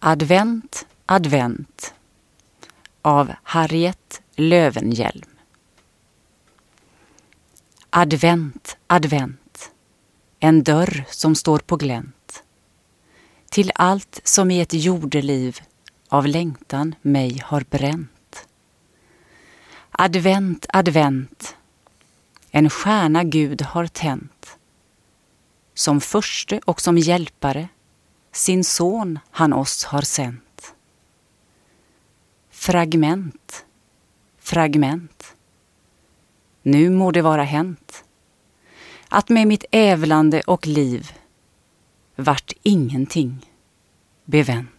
Advent, advent. Av Harriet Lövenhjelm. Advent, advent, en dörr som står på glänt. Till allt som i ett jordeliv av längtan mig har bränt. Advent, advent, en stjärna Gud har tänt. Som förste och som hjälpare sin son han oss har sänt. Fragment, fragment. Nu må det vara hänt att med mitt ävlande och liv vart ingenting bevänt.